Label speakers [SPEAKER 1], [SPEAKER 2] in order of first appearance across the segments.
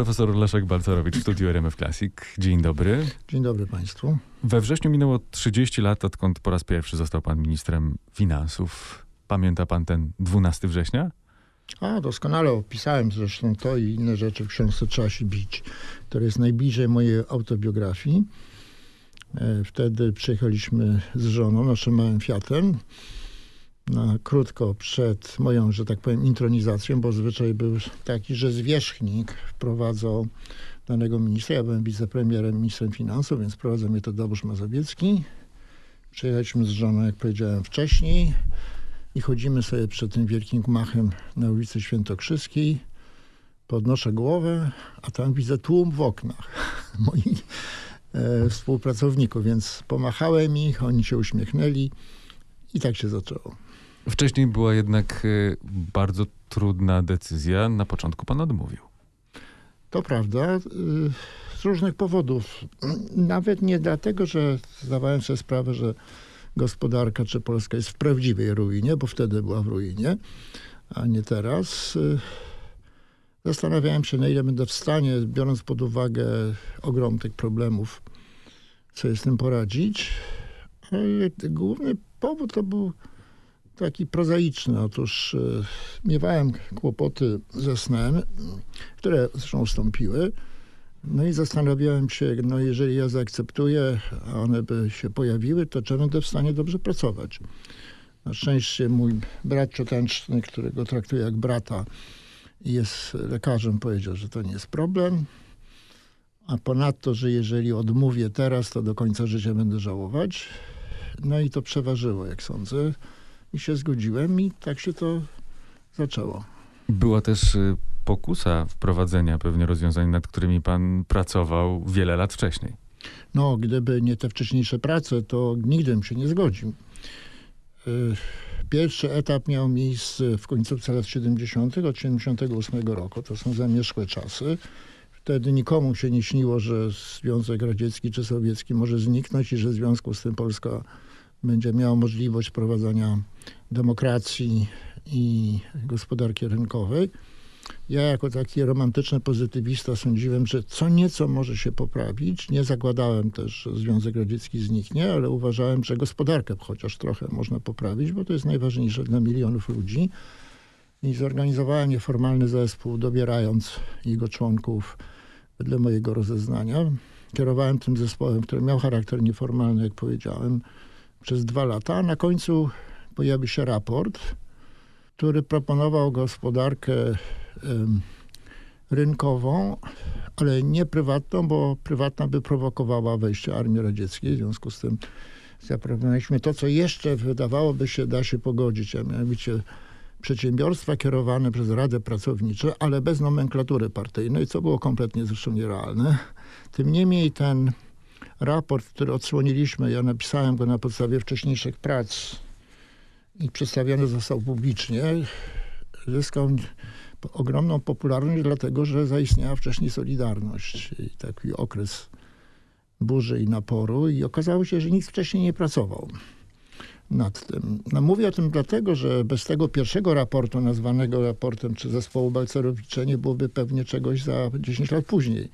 [SPEAKER 1] Profesor Leszek Balcerowicz w studiu RMF Classic. Dzień dobry.
[SPEAKER 2] Dzień dobry Państwu.
[SPEAKER 1] We wrześniu minęło 30 lat, odkąd po raz pierwszy został pan ministrem finansów. Pamięta pan ten 12 września?
[SPEAKER 2] A, doskonale opisałem zresztą to i inne rzeczy w książce Trzeba się bić, które jest najbliżej mojej autobiografii. E, wtedy przyjechaliśmy z żoną naszym małym Fiatem na krótko przed moją, że tak powiem, intronizacją, bo zwyczaj był taki, że zwierzchnik wprowadzał danego ministra. Ja byłem wicepremierem, ministrem finansów, więc wprowadzał mnie Tadeusz Mazowiecki. Przyjechaliśmy z żoną, jak powiedziałem wcześniej i chodzimy sobie przed tym wielkim gmachem na ulicy Świętokrzyskiej. Podnoszę głowę, a tam widzę tłum w oknach moich e, współpracowników, więc pomachałem ich, oni się uśmiechnęli i tak się zaczęło.
[SPEAKER 1] Wcześniej była jednak y, bardzo trudna decyzja. Na początku pan odmówił.
[SPEAKER 2] To prawda, y, z różnych powodów. Nawet nie dlatego, że zdawałem sobie sprawę, że gospodarka czy Polska jest w prawdziwej ruinie, bo wtedy była w ruinie, a nie teraz. Y, zastanawiałem się, na ile będę w stanie, biorąc pod uwagę ogrom tych problemów, sobie z tym poradzić. Ale główny powód to był taki prozaiczny. Otóż y, miewałem kłopoty ze snem, które zresztą ustąpiły. No i zastanawiałem się, no jeżeli ja zaakceptuję, a one by się pojawiły, to czy będę w stanie dobrze pracować. Na szczęście mój brat ciotęczny, którego traktuję jak brata jest lekarzem, powiedział, że to nie jest problem. A ponadto, że jeżeli odmówię teraz, to do końca życia będę żałować. No i to przeważyło, jak sądzę. I się zgodziłem i tak się to zaczęło.
[SPEAKER 1] Była też y, pokusa wprowadzenia pewnie rozwiązań, nad którymi pan pracował wiele lat wcześniej.
[SPEAKER 2] No, gdyby nie te wcześniejsze prace, to nigdy bym się nie zgodził. Y, pierwszy etap miał miejsce w końcówce lat 70., od 78 roku. To są zamierzchłe czasy. Wtedy nikomu się nie śniło, że Związek Radziecki czy Sowiecki może zniknąć i że w związku z tym Polska będzie miała możliwość prowadzenia demokracji i gospodarki rynkowej. Ja jako taki romantyczny pozytywista sądziłem, że co nieco może się poprawić. Nie zakładałem też, że Związek Radziecki zniknie, ale uważałem, że gospodarkę chociaż trochę można poprawić, bo to jest najważniejsze dla milionów ludzi. I zorganizowałem nieformalny zespół, dobierając jego członków wedle mojego rozeznania. Kierowałem tym zespołem, który miał charakter nieformalny, jak powiedziałem, przez dwa lata, na końcu pojawi się raport, który proponował gospodarkę rynkową, ale nie prywatną, bo prywatna by prowokowała wejście armii radzieckiej. W związku z tym zaproponowaliśmy to, co jeszcze wydawałoby się da się pogodzić, a mianowicie przedsiębiorstwa kierowane przez Radę Pracownicze, ale bez nomenklatury partyjnej, co było kompletnie zresztą nierealne. Tym niemniej ten raport, który odsłoniliśmy, ja napisałem go na podstawie wcześniejszych prac i przedstawiony został publicznie, zyskał ogromną popularność, dlatego że zaistniała wcześniej Solidarność taki okres burzy i naporu i okazało się, że nikt wcześniej nie pracował nad tym. No mówię o tym dlatego, że bez tego pierwszego raportu, nazwanego raportem czy zespołu Balcerowicza, nie byłoby pewnie czegoś za 10 lat później.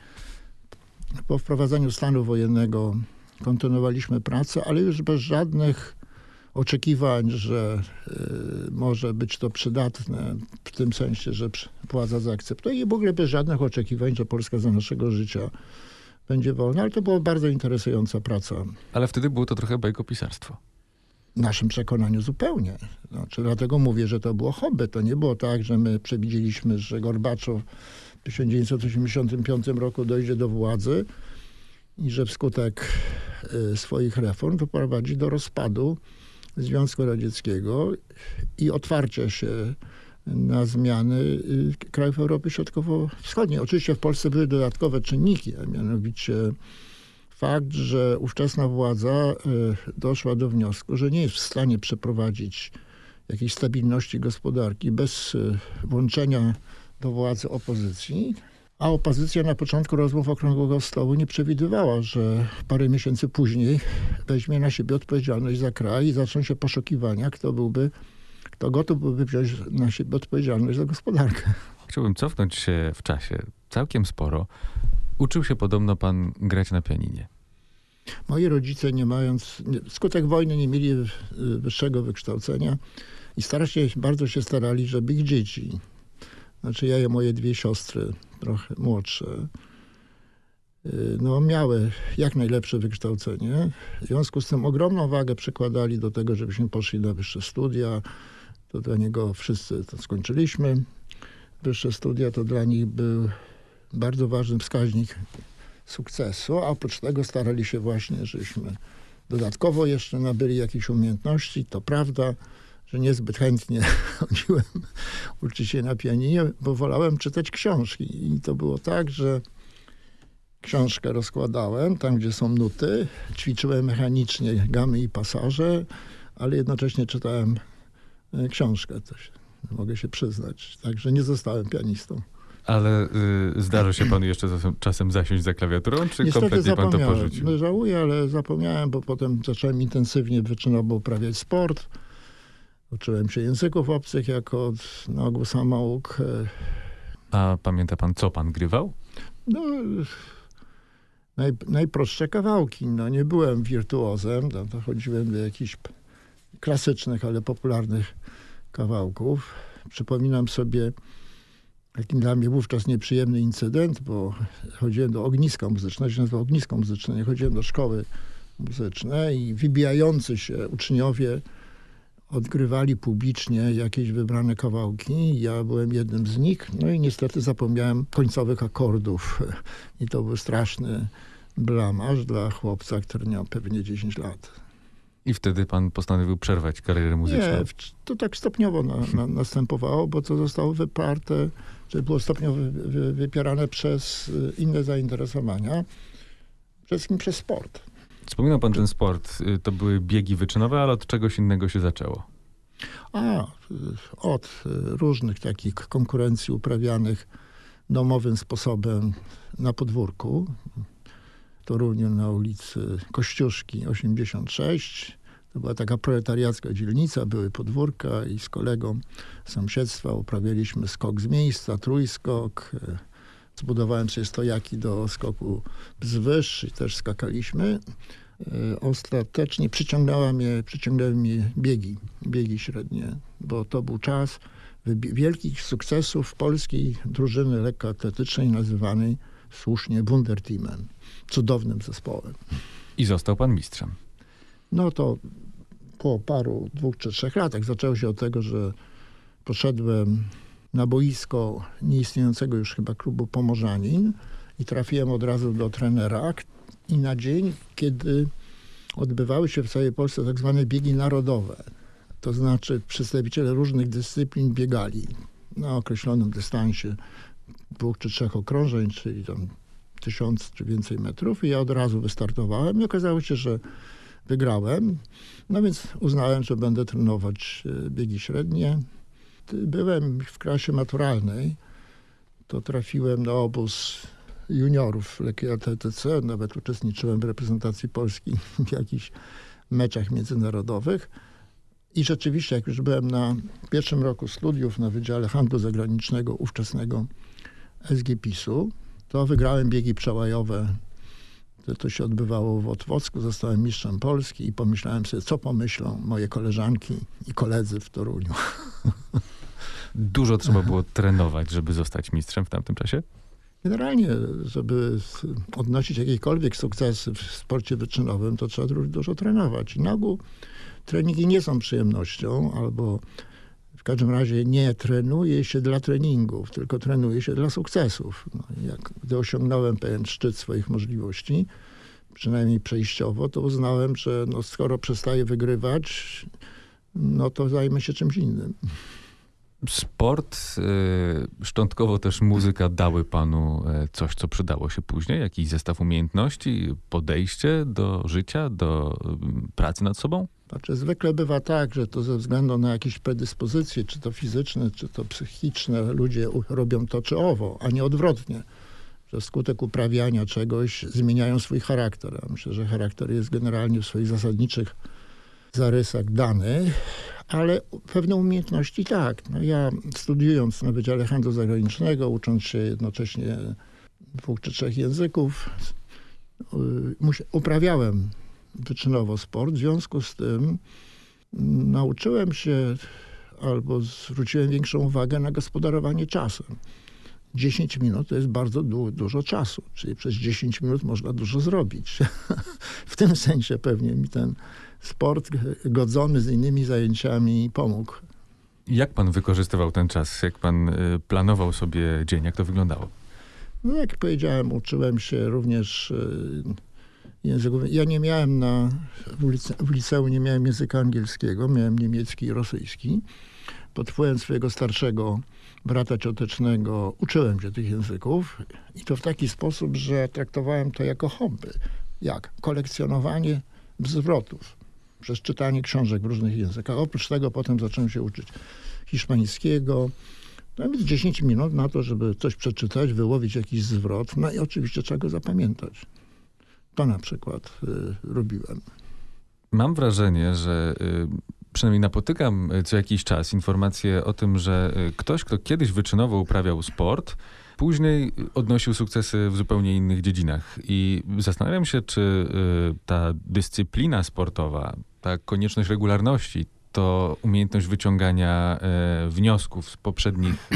[SPEAKER 2] Po wprowadzeniu stanu wojennego kontynuowaliśmy pracę, ale już bez żadnych oczekiwań, że y, może być to przydatne w tym sensie, że władza zaakceptuje i w ogóle bez żadnych oczekiwań, że Polska za naszego życia będzie wolna, ale to była bardzo interesująca praca.
[SPEAKER 1] Ale wtedy było to trochę bajkopisarstwo.
[SPEAKER 2] W naszym przekonaniu zupełnie. Znaczy, dlatego mówię, że to było hobby. To nie było tak, że my przewidzieliśmy, że Gorbaczow 1985 roku dojdzie do władzy i że wskutek y, swoich reform doprowadzi do rozpadu Związku Radzieckiego i otwarcia się na zmiany y, krajów Europy Środkowo-Wschodniej. Oczywiście w Polsce były dodatkowe czynniki, a mianowicie fakt, że ówczesna władza y, doszła do wniosku, że nie jest w stanie przeprowadzić jakiejś stabilności gospodarki bez włączenia do władzy opozycji, a opozycja na początku rozmów Okrągłego Stołu nie przewidywała, że parę miesięcy później weźmie na siebie odpowiedzialność za kraj i zaczną się poszukiwania, kto byłby, kto gotów byłby wziąć na siebie odpowiedzialność za gospodarkę.
[SPEAKER 1] Chciałbym cofnąć się w czasie całkiem sporo. Uczył się podobno pan grać na pianinie.
[SPEAKER 2] Moi rodzice, nie mając, skutek wojny, nie mieli wyższego wykształcenia i starali się, bardzo się starali, żeby ich dzieci, znaczy ja i moje dwie siostry, trochę młodsze, y, no, miały jak najlepsze wykształcenie. W związku z tym ogromną wagę przykładali do tego, żebyśmy poszli na wyższe studia. To dla niego wszyscy to skończyliśmy. Wyższe studia to dla nich był bardzo ważny wskaźnik sukcesu, a oprócz tego starali się właśnie, żeśmy dodatkowo jeszcze nabyli jakieś umiejętności. To prawda, że niezbyt chętnie chodziłem uczyć się na pianinie, bo wolałem czytać książki. I to było tak, że książkę rozkładałem tam, gdzie są nuty, ćwiczyłem mechanicznie gamy i pasaże, ale jednocześnie czytałem e, książkę też. Mogę się przyznać. Także nie zostałem pianistą.
[SPEAKER 1] Ale y, zdarza się panu jeszcze czasem, zasiąść za klawiaturą, czy
[SPEAKER 2] Niestety
[SPEAKER 1] kompletnie pan to porzucił?
[SPEAKER 2] No, Żałuję, ale zapomniałem, bo potem zacząłem intensywnie wyczynowo uprawiać sport. Uczyłem się języków obcych jako na ogół samouk.
[SPEAKER 1] A pamięta pan, co pan grywał?
[SPEAKER 2] No, naj, najprostsze kawałki. No, nie byłem wirtuozem, no, to chodziłem do jakichś klasycznych, ale popularnych kawałków. Przypominam sobie taki dla mnie wówczas nieprzyjemny incydent, bo chodziłem do ogniska muzycznego, się nazywa ognisko muzyczne, nie chodziłem do szkoły muzycznej i wybijający się uczniowie odgrywali publicznie jakieś wybrane kawałki. Ja byłem jednym z nich, no i niestety zapomniałem końcowych akordów. I to był straszny blamaż dla chłopca, który miał pewnie 10 lat.
[SPEAKER 1] I wtedy pan postanowił przerwać karierę muzyczną.
[SPEAKER 2] Nie, to tak stopniowo na, na, następowało, bo to zostało wyparte, czy było stopniowo wy, wy, wypierane przez y, inne zainteresowania. Przede wszystkim przez sport.
[SPEAKER 1] Wspominał pan ten sport. Y, To były biegi wyczynowe, ale od czegoś innego się zaczęło.
[SPEAKER 2] A, y, od y, różnych takich konkurencji uprawianych domowym sposobem na podwórku. Toruniu na ulicy Kościuszki 86. To była taka proletariacka dzielnica, były podwórka i z kolegą z sąsiedztwa uprawialiśmy skok z miejsca, trójskok. Zbudowałem sobie stojaki do skoku wzwyż i też skakaliśmy. Y, Ostatecznie przyciągnęła mnie, przyciągnęły mnie biegi, biegi średnie, bo to był czas wielkich sukcesów polskiej drużyny lekkoatletycznej nazywanej słusznie Wunderteamem, cudownym zespołem.
[SPEAKER 1] I został pan mistrzem.
[SPEAKER 2] No to po paru, dwóch czy trzech latach zaczęło się od tego, że poszedłem na boisko nieistniejącego już chyba klubu Pomorzanin i trafiłem od razu do trenera i na dzień, kiedy odbywały się w całej Polsce tak zwane biegi narodowe, to znaczy przedstawiciele różnych dyscyplin biegali na określonym dystansie dwóch czy trzech okrążeń, czyli tam tysiąc czy więcej metrów i ja od razu wystartowałem i okazało się, że wygrałem. No więc uznałem, że będę trenować e, biegi średnie. Ty- Byłem w klasie maturalnej, to trafiłem na obóz juniorów lekkiej atletyce, nawet uczestniczyłem w reprezentacji Polski w jakichś meczach międzynarodowych. I rzeczywiście, jak już byłem na pierwszym roku studiów na Wydziale Handlu Zagranicznego ówczesnego SGPiS-u, to wygrałem biegi przełajowe. To, to się odbywało w Otwocku, zostałem mistrzem Polski i pomyślałem sobie, co pomyślą moje koleżanki i koledzy w Toruniu.
[SPEAKER 1] Dużo trzeba było trenować, żeby zostać mistrzem w tamtym czasie?
[SPEAKER 2] Generalnie, żeby odnosić jakiekolwiek sukcesy w sporcie wyczynowym, to trzeba du- dużo trenować. I na ogół treningi nie są przyjemnością, albo w każdym razie nie trenuje się dla treningów, tylko trenuje się dla sukcesów. No, jak, gdy osiągnąłem pewien szczyt swoich możliwości, przynajmniej przejściowo, to uznałem, że no, skoro przestaję wygrywać, no to zajmę się czymś innym.
[SPEAKER 1] Sport, y, szczątkowo też muzyka dały panu e, coś, co przydało się później? Jakiś zestaw umiejętności, podejście do życia, do y, pracy nad sobą?
[SPEAKER 2] Znaczy, zwykle bywa tak, że to ze względu na jakieś predyspozycje, czy to fizyczne, czy to psychiczne, ludzie robią to czy owo, a nie odwrotnie. Że skutek uprawiania czegoś zmieniają swój charakter. Ja myślę, że charakter jest generalnie w swoich zasadniczych zarysach dany, ale pewne umiejętności tak. No ja studiując na Wydziale Handlu Zagranicznego, ucząc się jednocześnie dwóch czy trzech języków, y, uprawiałem wyczynowo sport. W związku z tym nauczyłem się albo zwróciłem większą uwagę na gospodarowanie czasem. 10 minut to jest bardzo du dużo czasu, czyli przez 10 minut można dużo zrobić. w tym sensie pewnie mi ten sport godzony z innymi zajęciami pomógł.
[SPEAKER 1] Jak pan wykorzystywał ten czas? Jak pan y, planował sobie dzień? Jak to wyglądało?
[SPEAKER 2] No jak powiedziałem, uczyłem się również y, języków. Ja nie miałem na, w, lice, w liceum nie miałem języka angielskiego, miałem niemiecki i rosyjski. Pod wpływem swojego starszego brata ciotecznego uczyłem się tych języków i to w taki sposób, że traktowałem to jako hobby. Jak? Kolekcjonowanie zwrotów przez czytanie książek w różnych językach. Oprócz tego potem zacząłem się uczyć hiszpańskiego. No więc 10 minut na to, żeby coś przeczytać, wyłowić jakiś zwrot. No i oczywiście trzeba go zapamiętać. To na przykład y, robiłem.
[SPEAKER 1] Mam wrażenie, że y, przynajmniej napotykam y, co jakiś czas informacje o tym, że y, ktoś, kto kiedyś wyczynowo uprawiał sport, później odnosił sukcesy w zupełnie innych dziedzinach. I zastanawiam się, czy y, ta dyscyplina sportowa, ta konieczność regularności, to umiejętność wyciągania wniosków z poprzednich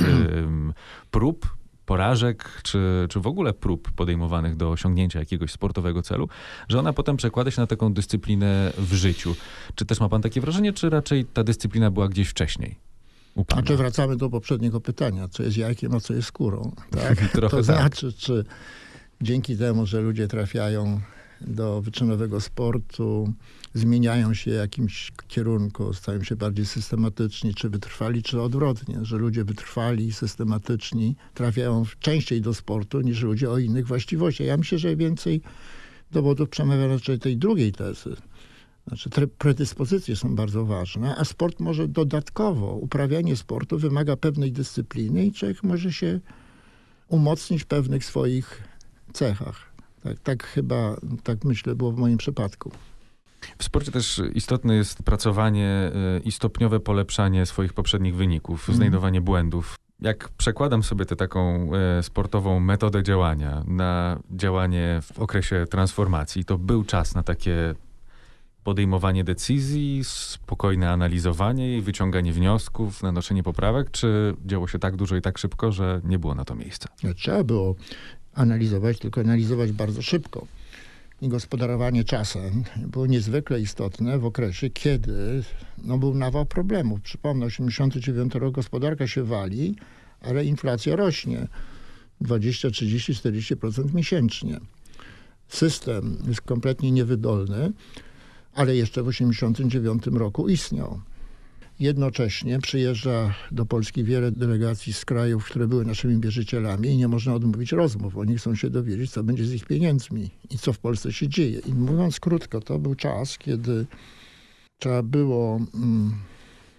[SPEAKER 1] prób, porażek, czy, czy w ogóle prób podejmowanych do osiągnięcia jakiegoś sportowego celu, że ona potem przekłada się na taką dyscyplinę w życiu. Czy też ma pan takie wrażenie, czy raczej ta dyscyplina była gdzieś wcześniej?
[SPEAKER 2] U pana? Znaczy wracamy do poprzedniego pytania, co jest jajkiem, a co jest skórą. Tak? To
[SPEAKER 1] tak.
[SPEAKER 2] znaczy, czy dzięki temu, że ludzie trafiają do wyczynowego sportu, zmieniają się w jakimś kierunku, stają się bardziej systematyczni, czy wytrwali, czy odwrotnie, że ludzie wytrwali systematyczni trafiają częściej do sportu niż ludzie o innych właściwościach. Ja myślę, że więcej dowodów przemawia raczej tej drugiej tezy. Znaczy, predyspozycje są bardzo ważne, a sport może dodatkowo, uprawianie sportu wymaga pewnej dyscypliny i człowiek może się umocnić w pewnych swoich cechach. Tak, tak chyba, tak myślę, było w moim przypadku.
[SPEAKER 1] W sporcie też istotne jest pracowanie y, i stopniowe polepszanie swoich poprzednich wyników, mm. znajdowanie błędów. Jak przekładam sobie tę taką e, sportową metodę działania na działanie w okresie transformacji, to był czas na takie podejmowanie decyzji, spokojne analizowanie i wyciąganie wniosków, nanoszenie poprawek, czy działo się tak dużo i tak szybko, że nie było na to miejsca?
[SPEAKER 2] Trzeba było analizować, tylko analizować bardzo szybko i gospodarowanie czasem było niezwykle istotne w okresie, kiedy no, był nawał problemów. Przypomnę, 89 rok gospodarka się wali, ale inflacja rośnie 20, 30, 40% miesięcznie. System jest kompletnie niewydolny, ale jeszcze w 89 roku istniał. Jednocześnie przyjeżdża do Polski wiele delegacji z krajów, które były naszymi wierzycielami i nie można odmówić rozmów. Oni chcą się dowiedzieć, co będzie z ich pieniędzmi i co w Polsce się dzieje. I mówiąc krótko, to był czas, kiedy trzeba było mm,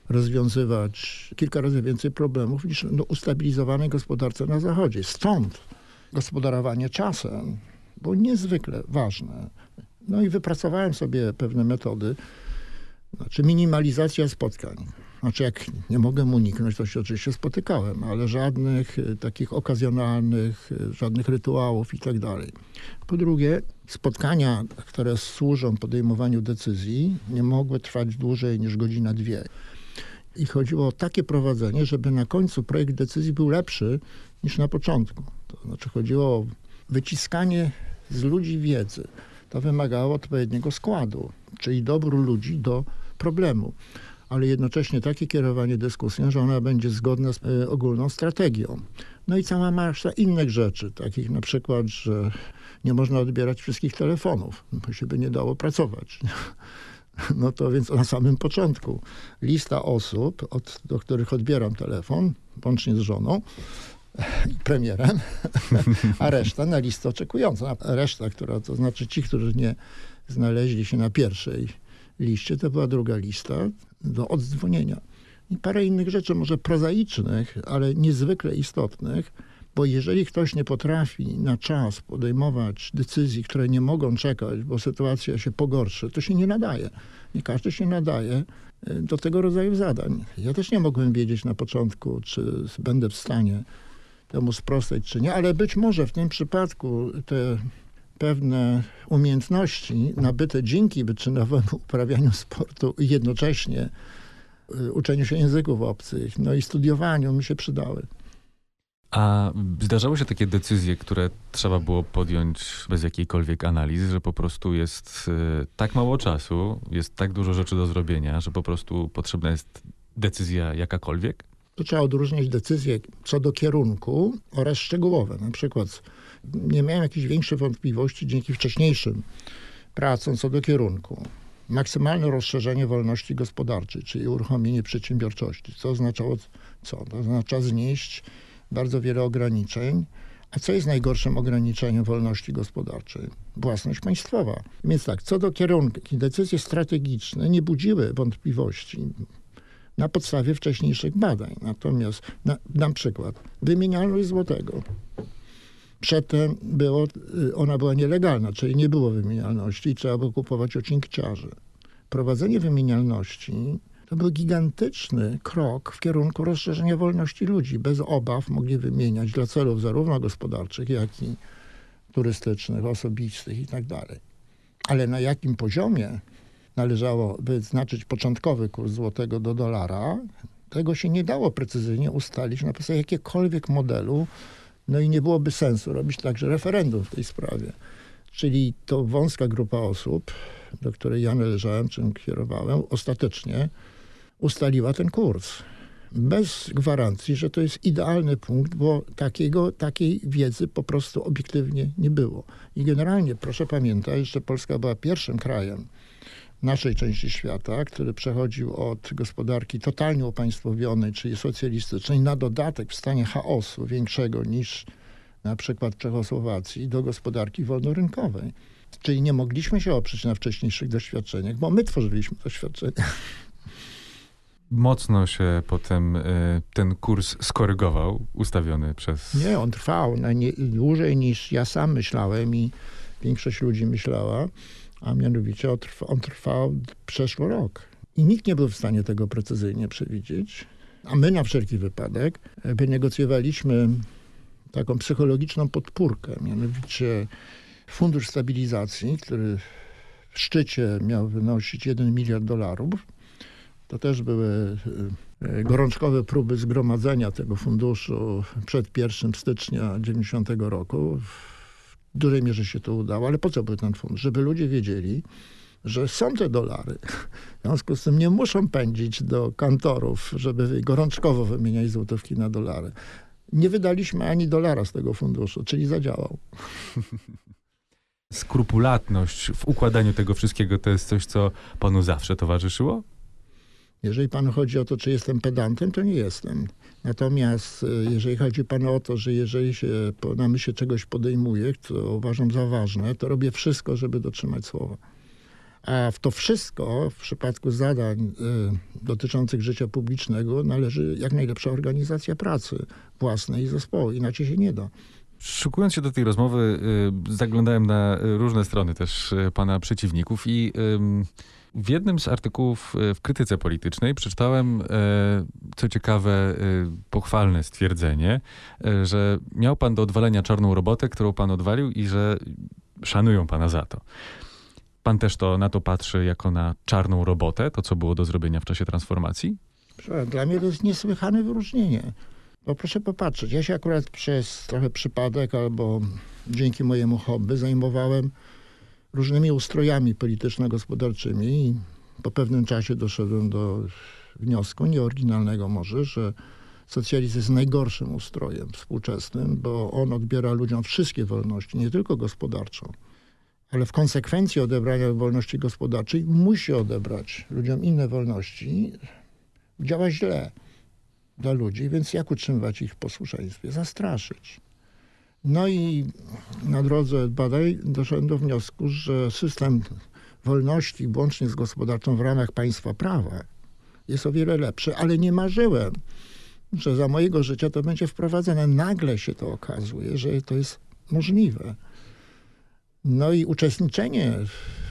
[SPEAKER 2] rozwiązywać kilka razy więcej problemów niż no, ustabilizowanej gospodarce na Zachodzie. Stąd gospodarowanie czasem było niezwykle ważne. No i wypracowałem sobie pewne metody, znaczy minimalizacja spotkań. Znaczy jak nie mogę uniknąć, to się oczywiście spotykałem, ale żadnych e, takich okazjonalnych, e, żadnych rytuałów i tak dalej. Po drugie, spotkania, które służą podejmowaniu decyzji, nie mogły trwać dłużej niż godzina, dwie. I chodziło o takie prowadzenie, żeby na końcu projekt decyzji był lepszy niż na początku. To znaczy chodziło o wyciskanie z ludzi wiedzy. To wymagało odpowiedniego składu, czyli dobru ludzi do problemu, ale jednocześnie takie kierowanie dyskusją, że ona będzie zgodna z y, ogólną strategią. No i cała masa innych rzeczy, takich na przykład, że nie można odbierać wszystkich telefonów, bo się by nie dało pracować. No to więc na samym początku lista osób, od, do których odbieram telefon, łącznie z żoną, premierem, a reszta na listę oczekującą. A reszta, która to znaczy ci, którzy nie znaleźli się na pierwszej liście, to była druga lista do oddzwonienia. I parę innych rzeczy, może prozaicznych, ale niezwykle istotnych, Bo jeżeli ktoś nie potrafi na czas podejmować decyzji, które nie mogą czekać, bo sytuacja się pogorszy, to się nie nadaje. Nie każdy się nadaje y, do tego rodzaju zadań. Ja też nie mogłem wiedzieć na początku, czy będę w stanie temu sprostać, czy nie, ale być może w tym przypadku te pewne umiejętności nabyte dzięki wyczynowemu uprawianiu sportu i jednocześnie y, uczeniu się języków obcych, no i studiowaniu mi się przydały.
[SPEAKER 1] A zdarzały się takie decyzje, które trzeba było podjąć bez jakiejkolwiek analizy, że po prostu jest y, tak mało czasu, jest tak dużo rzeczy do zrobienia, że po prostu potrzebna jest decyzja jakakolwiek?
[SPEAKER 2] Trzeba odróżnić decyzje co do kierunku oraz szczegółowe. Na przykład nie miałem jakichś większych wątpliwości dzięki wcześniejszym pracom co do kierunku. Maksymalne rozszerzenie wolności gospodarczej, czyli uruchomienie przedsiębiorczości. Co oznaczało co? To oznacza znieść bardzo wiele ograniczeń. A co jest najgorszym ograniczeniem wolności gospodarczej? Własność państwowa. Więc tak, co do kierunku, decyzje strategiczne nie budziły wątpliwości na podstawie wcześniejszych badań. Natomiast, na, dam przykład, wymienialność złotego. Przedtem było, y, ona była nielegalna, czyli nie było wymienialności i trzeba było kupować ocinkciarzy. Prowadzenie wymienialności to był gigantyczny krok w kierunku rozszerzenia wolności ludzi. Bez obaw mogli wymieniać dla celów zarówno gospodarczych, jak i turystycznych, osobistych itd. Tak Ale na jakim poziomie należało wyznaczyć początkowy kurs złotego do dolara, tego się nie dało precyzyjnie ustalić na podstawie jakiegokolwiek modelu, no i nie byłoby sensu robić także referendum w tej sprawie. Czyli to wąska grupa osób, do której ja należałem, czym kierowałem, ostatecznie ustaliła ten kurs. Bez gwarancji, że to jest idealny punkt, bo takiego, takiej wiedzy po prostu obiektywnie nie było. I generalnie proszę pamiętać, że Polska była pierwszym krajem, naszej części świata, który przechodził od gospodarki totalnie upaństwowionej, czyli socjalistycznej, na dodatek w stanie chaosu większego niż na przykład Czechosłowacji, do gospodarki wolnorynkowej. Czyli nie mogliśmy się oprzeć na wcześniejszych doświadczeniach, bo my tworzyliśmy doświadczenia.
[SPEAKER 1] Mocno się potem y, ten kurs skorygował, ustawiony przez...
[SPEAKER 2] Nie, on trwał na nie, dłużej niż ja sam myślałem i większość ludzi myślała a mianowicie on trwał przeszło rok. I nikt nie był w stanie tego precyzyjnie przewidzieć. A my na wszelki wypadek wynegocjowaliśmy taką psychologiczną podpórkę, mianowicie Fundusz Stabilizacji, który w szczycie miał wynosić 1 miliard dolarów. To też były e, gorączkowe próby zgromadzenia tego funduszu przed 1 stycznia 90 roku w dużej mierze się to udało, ale po co był ten fundusz? Żeby ludzie wiedzieli, że są te dolary. W związku z tym nie muszą pędzić do kantorów, żeby gorączkowo wymieniać złotówki na dolary. Nie wydaliśmy ani dolara z tego funduszu, czyli zadziałał.
[SPEAKER 1] Skrupulatność w układaniu tego wszystkiego to jest coś, co panu zawsze towarzyszyło?
[SPEAKER 2] Jeżeli panu chodzi o to, czy jestem pedantem, to nie jestem. Natomiast e, jeżeli chodzi panu o to, że jeżeli się na myśl czegoś podejmuje, co uważam za ważne, to robię wszystko, żeby dotrzymać słowa. A w to wszystko, w przypadku zadań y, dotyczących życia publicznego, należy jak najlepsza organizacja pracy własnej i zespołu. Inaczej się nie da.
[SPEAKER 1] Szukując się do tej rozmowy, y, zaglądałem na różne strony też y, pana przeciwników i w jednym z artykułów e, w krytyce politycznej przeczytałem, e, co ciekawe, e, pochwalne stwierdzenie, że miał pan do odwalenia czarną robotę, którą pan odwalił i że szanują pana za to. Pan też to na to patrzy jako na czarną robotę, to co było do zrobienia w czasie transformacji?
[SPEAKER 2] Dla mnie to jest niesłychane wyróżnienie. Bo proszę popatrzeć, ja się akurat przez trochę przypadek albo dzięki mojemu hobby zajmowałem różnymi ustrojami polityczno-gospodarczymi i po pewnym czasie doszedłem do wniosku, nieoryginalnego może, że socjalizm jest najgorszym ustrojem współczesnym, bo on odbiera ludziom wszystkie wolności, nie tylko gospodarczą, ale w konsekwencji odebrania wolności gospodarczej musi odebrać ludziom inne wolności. Działa źle dla ludzi, więc jak utrzymywać ich w posłuszeństwie? Zastraszyć. No i na drodze badań doszedłem do wniosku, że system wolności, łącznie z gospodarczą w ramach państwa prawa, jest o wiele lepszy, ale nie marzyłem że za mojego życia to będzie wprowadzone. Nagle się to okazuje, że to jest możliwe. No i uczestniczenie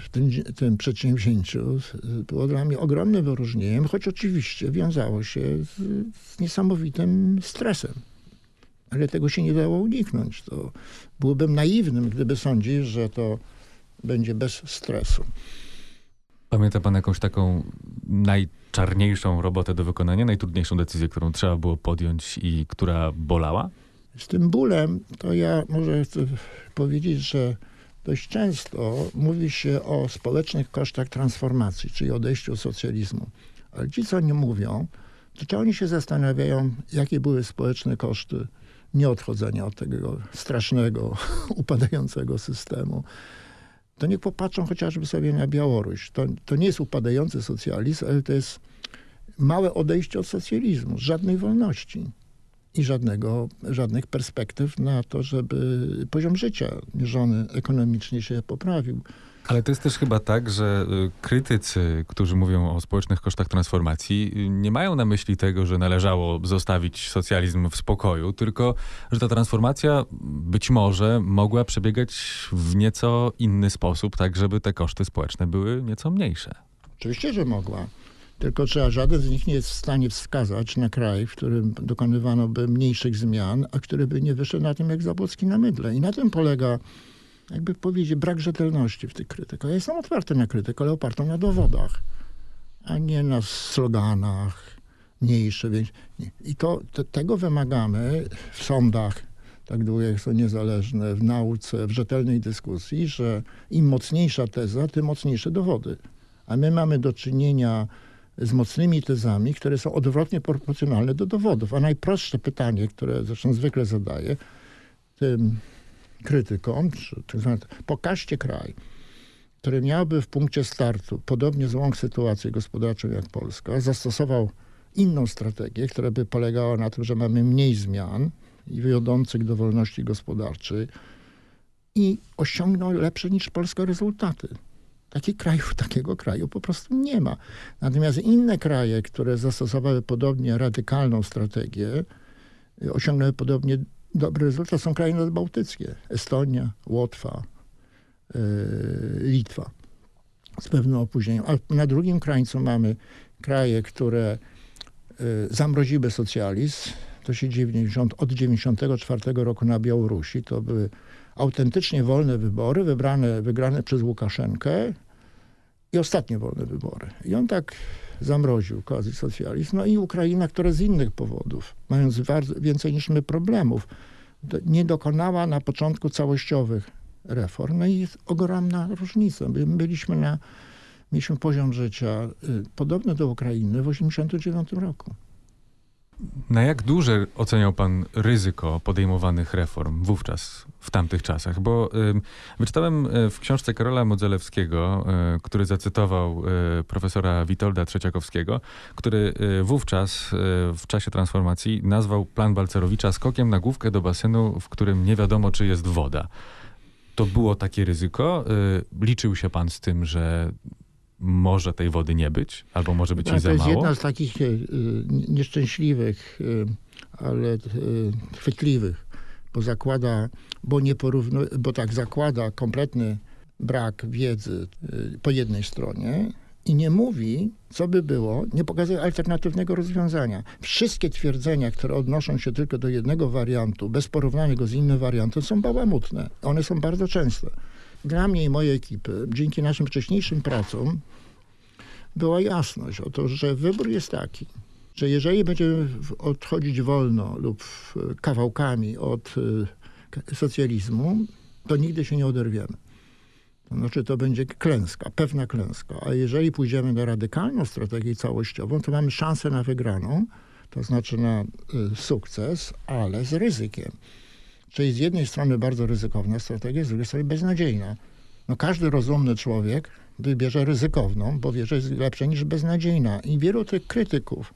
[SPEAKER 2] w tym, tym przedsięwzięciu było dla mnie ogromnym wyróżnieniem, choć oczywiście wiązało się z, z niesamowitym stresem. Ale tego się nie dało uniknąć. To byłbym naiwnym, gdyby sądzić, że to będzie bez stresu.
[SPEAKER 1] Pamięta pan jakąś taką najczarniejszą robotę do wykonania, najtrudniejszą decyzję, którą trzeba było podjąć i która bolała?
[SPEAKER 2] Z tym bólem to ja może chcę powiedzieć, że dość często mówi się o społecznych kosztach transformacji, czyli odejściu od socjalizmu. Ale ci, co nie mówią, to czy oni się zastanawiają, jakie były społeczne koszty nieodchodzenia od tego strasznego, upadającego systemu, to niech popatrzą chociażby sobie na Białoruś. To, to nie jest upadający socjalizm, ale to jest małe odejście od socjalizmu, żadnej wolności i żadnego, żadnych perspektyw na to, żeby poziom życia mierzony ekonomicznie się poprawił.
[SPEAKER 1] Ale to jest też chyba tak, że y, krytycy, którzy mówią o społecznych kosztach transformacji, y, nie mają na myśli tego, że należało zostawić socjalizm w spokoju, tylko że ta transformacja być może mogła przebiegać w nieco inny sposób, tak żeby te koszty społeczne były nieco mniejsze.
[SPEAKER 2] Oczywiście, że mogła. Tylko trzeba, żaden z nich nie jest w stanie wskazać na kraj, w którym dokonywano by mniejszych zmian, a który by nie wyszedł na tym jak Zabłocki na mydle. I na tym polega jakby powiedzieć, brak rzetelności w tych krytykach. Ja jestem otwarty na krytykę, ale opartą na dowodach, a nie na sloganach mniejsze. Więc I to, to, tego wymagamy w sądach, tak długo jak są niezależne, w nauce, w rzetelnej dyskusji, że im mocniejsza teza, tym mocniejsze dowody. A my mamy do czynienia z mocnymi tezami, które są odwrotnie proporcjonalne do dowodów. A najprostsze pytanie, które zresztą zwykle zadaję tym krytykom, czy, pokażcie kraj, który miałby w punkcie startu podobnie złą sytuację gospodarczą jak Polska, zastosował inną strategię, która by polegała na tym, że mamy mniej zmian i wiodących do wolności gospodarczej i osiągnął lepsze niż Polska rezultaty. Takich krajów, takiego kraju po prostu nie ma. Natomiast inne kraje, które zastosowały podobnie radykalną strategię, osiągnęły podobnie dobry rezultat są kraje nadbałtyckie. Estonia, Łotwa, yy, Litwa. Z pewnym opóźnieniem. A na drugim krańcu mamy kraje, które yy, zamroziły socjalizm. To się dzieje 90, od 1994 roku na Białorusi. To były autentycznie wolne wybory, wybrane, wygrane przez Łukaszenkę i ostatnie wolne wybory. I on tak zamroził quasi socjalizm. No i Ukraina, która z innych powodów, mając więcej niż my problemów, nie dokonała na początku całościowych reform. No i jest ogromna różnica. My byliśmy na, mieliśmy poziom życia y, podobny do Ukrainy w 1989 roku.
[SPEAKER 1] Na jak duże oceniał pan ryzyko podejmowanych reform wówczas, w tamtych czasach? Bo y, wyczytałem w książce Karola Modzelewskiego, y, który zacytował y, profesora Witolda Trzeciakowskiego, który wówczas w czasie transformacji nazwał plan Balcerowicza skokiem na główkę do basenu, w którym nie wiadomo, czy jest woda. To było takie ryzyko? Liczył się pan z tym, że może tej wody nie być, albo może być jej za
[SPEAKER 2] mało?
[SPEAKER 1] To
[SPEAKER 2] jest jedna z takich y, nieszczęśliwych, y, ale y, chwytliwych, bo zakłada, bo nie porównuje, bo tak zakłada kompletny brak wiedzy po jednej stronie i nie mówi, co by było, nie pokazuje alternatywnego rozwiązania. Wszystkie twierdzenia, które odnoszą się tylko do jednego wariantu, bez porównania go z innym wariantem, są bałamutne. One są bardzo częste dla mnie i mojej ekipy, dzięki naszym wcześniejszym pracom, była jasność o to, że wybór jest taki, że jeżeli będziemy odchodzić wolno lub kawałkami od y, socjalizmu, to nigdy się nie oderwiemy. To znaczy, to będzie klęska, pewna klęska. A jeżeli pójdziemy na radykalną strategię całościową, to mamy szansę na wygraną, to znaczy na y, sukces, ale z ryzykiem. Czyli z jednej strony bardzo ryzykowna strategia, z drugiej strony beznadziejna. No każdy rozumny człowiek wybierze ryzykowną, bo wie, że jest lepsza niż beznadziejna. I wielu tych krytyków,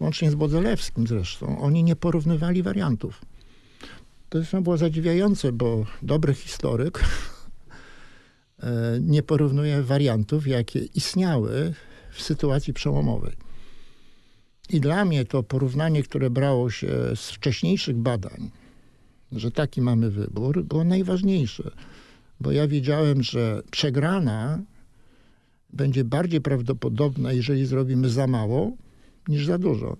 [SPEAKER 2] łącznie z Bodzelewskim zresztą, oni nie porównywali wariantów. To zresztą było zadziwiające, bo dobry historyk e, nie porównuje wariantów, jakie istniały w sytuacji przełomowej. I dla mnie to porównanie, które brało się z wcześniejszych badań, że taki mamy wybór, było najważniejsze. Bo ja wiedziałem, że przegrana będzie bardziej prawdopodobna, jeżeli zrobimy za mało, niż za dużo.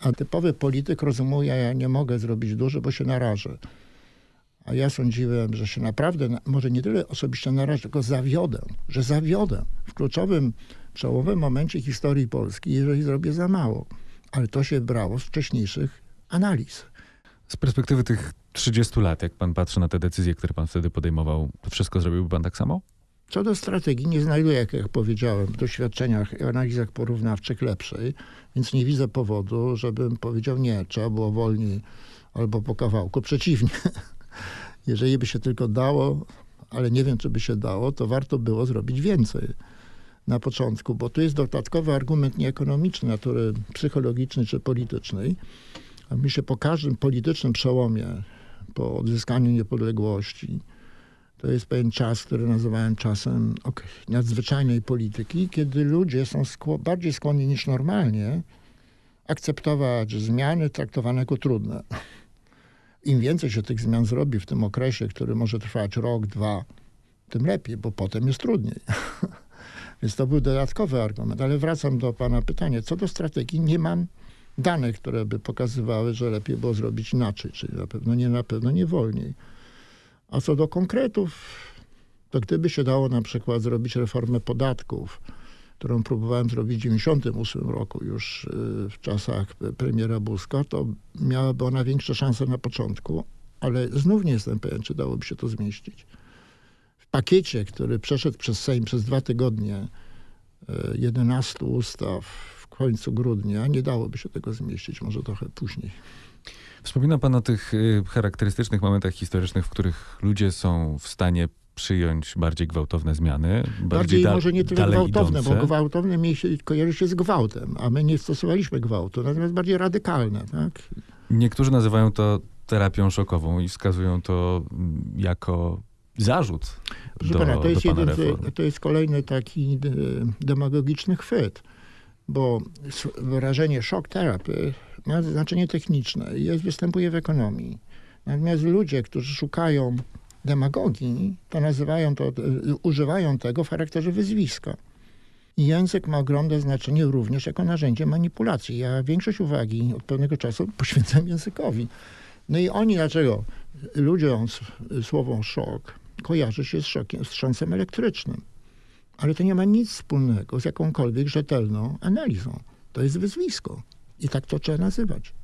[SPEAKER 2] A typowy polityk rozumuje, ja nie mogę zrobić dużo, bo się narażę. A ja sądziłem, że się naprawdę, może nie tyle osobiście narażę, tylko zawiodę, że zawiodę w kluczowym, przełomowym momencie historii Polski, jeżeli zrobię za mało. Ale to się brało z wcześniejszych analiz.
[SPEAKER 1] Z perspektywy tych 30 lat, jak pan patrzy na te decyzje, które pan wtedy podejmował, to wszystko zrobiłby pan tak samo?
[SPEAKER 2] Co do strategii, nie znajduję, jak, jak powiedziałem, w doświadczeniach i analizach porównawczych lepszej, więc nie widzę powodu, żebym powiedział nie, trzeba było wolniej albo po kawałku. Przeciwnie. Jeżeli by się tylko dało, ale nie wiem, czy by się dało, to warto było zrobić więcej na początku, bo tu jest dodatkowy argument nieekonomiczny, natury psychologicznej czy politycznej. A mi się po każdym politycznym przełomie, po odzyskaniu niepodległości, to jest pewien czas, który nazywałem czasem nadzwyczajnej polityki, kiedy ludzie są skło bardziej skłonni niż normalnie akceptować zmiany traktowane jako trudne. Im więcej się tych zmian zrobi w tym okresie, który może trwać rok, dwa, tym lepiej, bo potem jest trudniej. Więc to był dodatkowy argument. Ale wracam do pana pytania. Co do strategii, nie mam danych, które by pokazywały, że lepiej było zrobić inaczej, czyli na pewno nie, na pewno nie wolniej. A co do konkretów, to gdyby się dało na przykład zrobić reformę podatków, którą próbowałem zrobić w 1998 roku, już y, w czasach premiera Buzka, to miałaby ona większe szanse na początku, ale znów nie jestem pewien, czy dałoby się to zmieścić. W pakiecie, który przeszedł przez Sejm przez dwa tygodnie, 11 y, ustaw końcu grudnia, nie dałoby się tego zmieścić, może trochę później.
[SPEAKER 1] Wspomina pan o tych y, charakterystycznych momentach historycznych, w których ludzie są w stanie przyjąć bardziej gwałtowne zmiany.
[SPEAKER 2] Bardziej, bardziej da, może nie tyle gwałtowne, idące. bo gwałtowne mi się, kojarzy się z gwałtem, a my nie stosowaliśmy gwałtu, natomiast bardziej radykalne. Tak?
[SPEAKER 1] Niektórzy nazywają to terapią szokową i wskazują to mm, jako zarzut Proszę do, pana, to jest, jeden,
[SPEAKER 2] to jest kolejny taki demagogiczny chwyt, bo wyrażenie szok terapii ma znaczenie techniczne i jest, występuje w ekonomii. Natomiast ludzie, którzy szukają demagogii, to nazywają to, używają tego w charakterze wyzwiska. I język ma ogromne znaczenie również jako narzędzie manipulacji. Ja większość uwagi od pewnego czasu poświęcam językowi. No i oni dlaczego? Ludziom słowo szok kojarzy się z, szokiem, wstrząsem elektrycznym. Ale to nie ma nic wspólnego z jakąkolwiek rzetelną analizą. To jest wyzwisko. I tak to trzeba nazywać.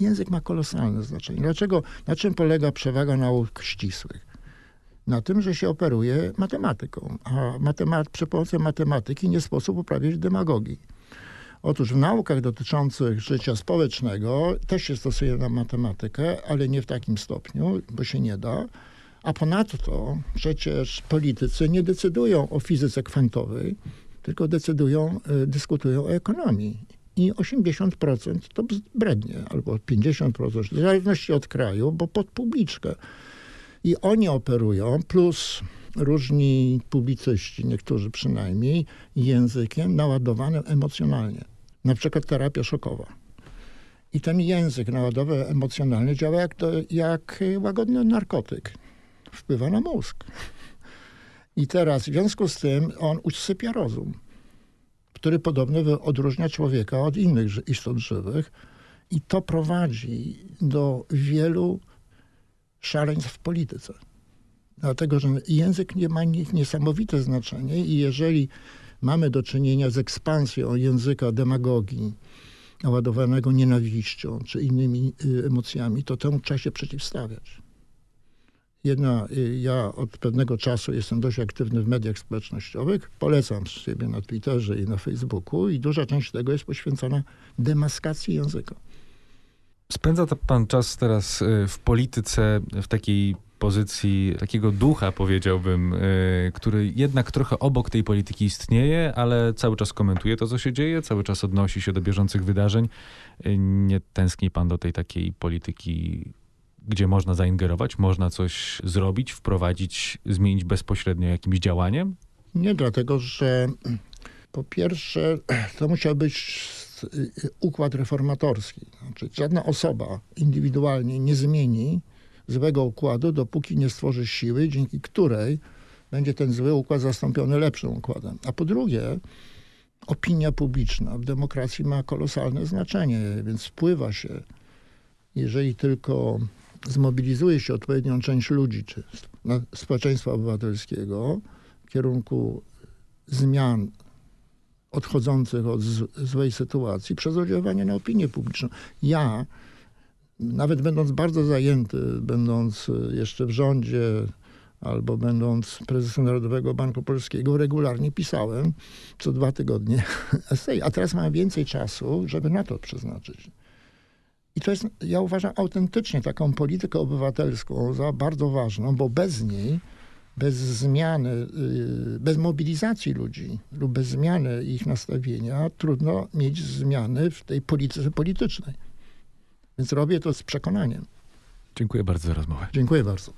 [SPEAKER 2] Język ma kolosalne znaczenie. Dlaczego, na czym polega przewaga nauk ścisłych? Na tym, że się operuje matematyką, a matemat przy pomocy matematyki nie sposób uprawiać demagogii. Otóż w naukach dotyczących życia społecznego też się stosuje na matematykę, ale nie w takim stopniu, bo się nie da. A ponadto przecież politycy nie decydują o fizyce kwantowej, tylko decydują, y, dyskutują o ekonomii i 80% to brednie, albo 50%, w zależności od kraju, bo pod publiczkę. I oni operują, plus różni publicyści, niektórzy przynajmniej, językiem naładowanym emocjonalnie. Na przykład terapia szokowa. I ten język naładowany emocjonalnie działa jak, jak łagodny narkotyk. Wpływa na mózg. I teraz w związku z tym on usypia rozum który podobno odróżnia człowieka od innych istot żywych. I to prowadzi do wielu szaleństw w polityce. Dlatego, że język nie ma niesamowite znaczenie i jeżeli mamy do czynienia z ekspansją języka demagogii, naładowanego nienawiścią czy innymi y, emocjami, to temu trzeba się przeciwstawiać. Jedna, y, ja od pewnego czasu jestem dość aktywny w mediach społecznościowych. Polecam siebie na Twitterze i na Facebooku i duża część tego jest poświęcona demaskacji języka.
[SPEAKER 1] Spędza pan czas teraz y, w polityce, w takiej pozycji takiego ducha, powiedziałbym, y, który jednak trochę obok tej polityki istnieje, ale cały czas komentuje to, co się dzieje, cały czas odnosi się do bieżących wydarzeń. Nie tęskni pan do tej takiej polityki gdzie można zaingerować, można coś zrobić, wprowadzić, zmienić bezpośrednio jakimś działaniem?
[SPEAKER 2] Nie, dlatego że po pierwsze to musiał być y, układ reformatorski. Znaczy, żadna osoba indywidualnie nie zmieni złego układu, dopóki nie stworzy siły, dzięki której będzie ten zły układ zastąpiony lepszym układem. A po drugie, opinia publiczna w demokracji ma kolosalne znaczenie, więc wpływa się, jeżeli tylko zmobilizuje się odpowiednią część ludzi, czy społeczeństwa obywatelskiego w kierunku zmian odchodzących od złej sytuacji przez oddziaływanie na opinię publiczną. Ja, nawet będąc bardzo zajęty, będąc jeszcze w rządzie, albo będąc prezesem Narodowego Banku Polskiego, regularnie pisałem co dwa tygodnie esej, a teraz mam więcej czasu, żeby na to przeznaczyć. I to jest, ja uważam, autentycznie taką politykę obywatelską za bardzo ważną, bo bez niej, bez zmiany, y, bez mobilizacji ludzi lub bez zmiany ich nastawienia, trudno mieć zmiany w tej polityce politycznej. Więc robię to z przekonaniem.
[SPEAKER 1] Dziękuję bardzo za rozmowę.
[SPEAKER 2] Dziękuję bardzo.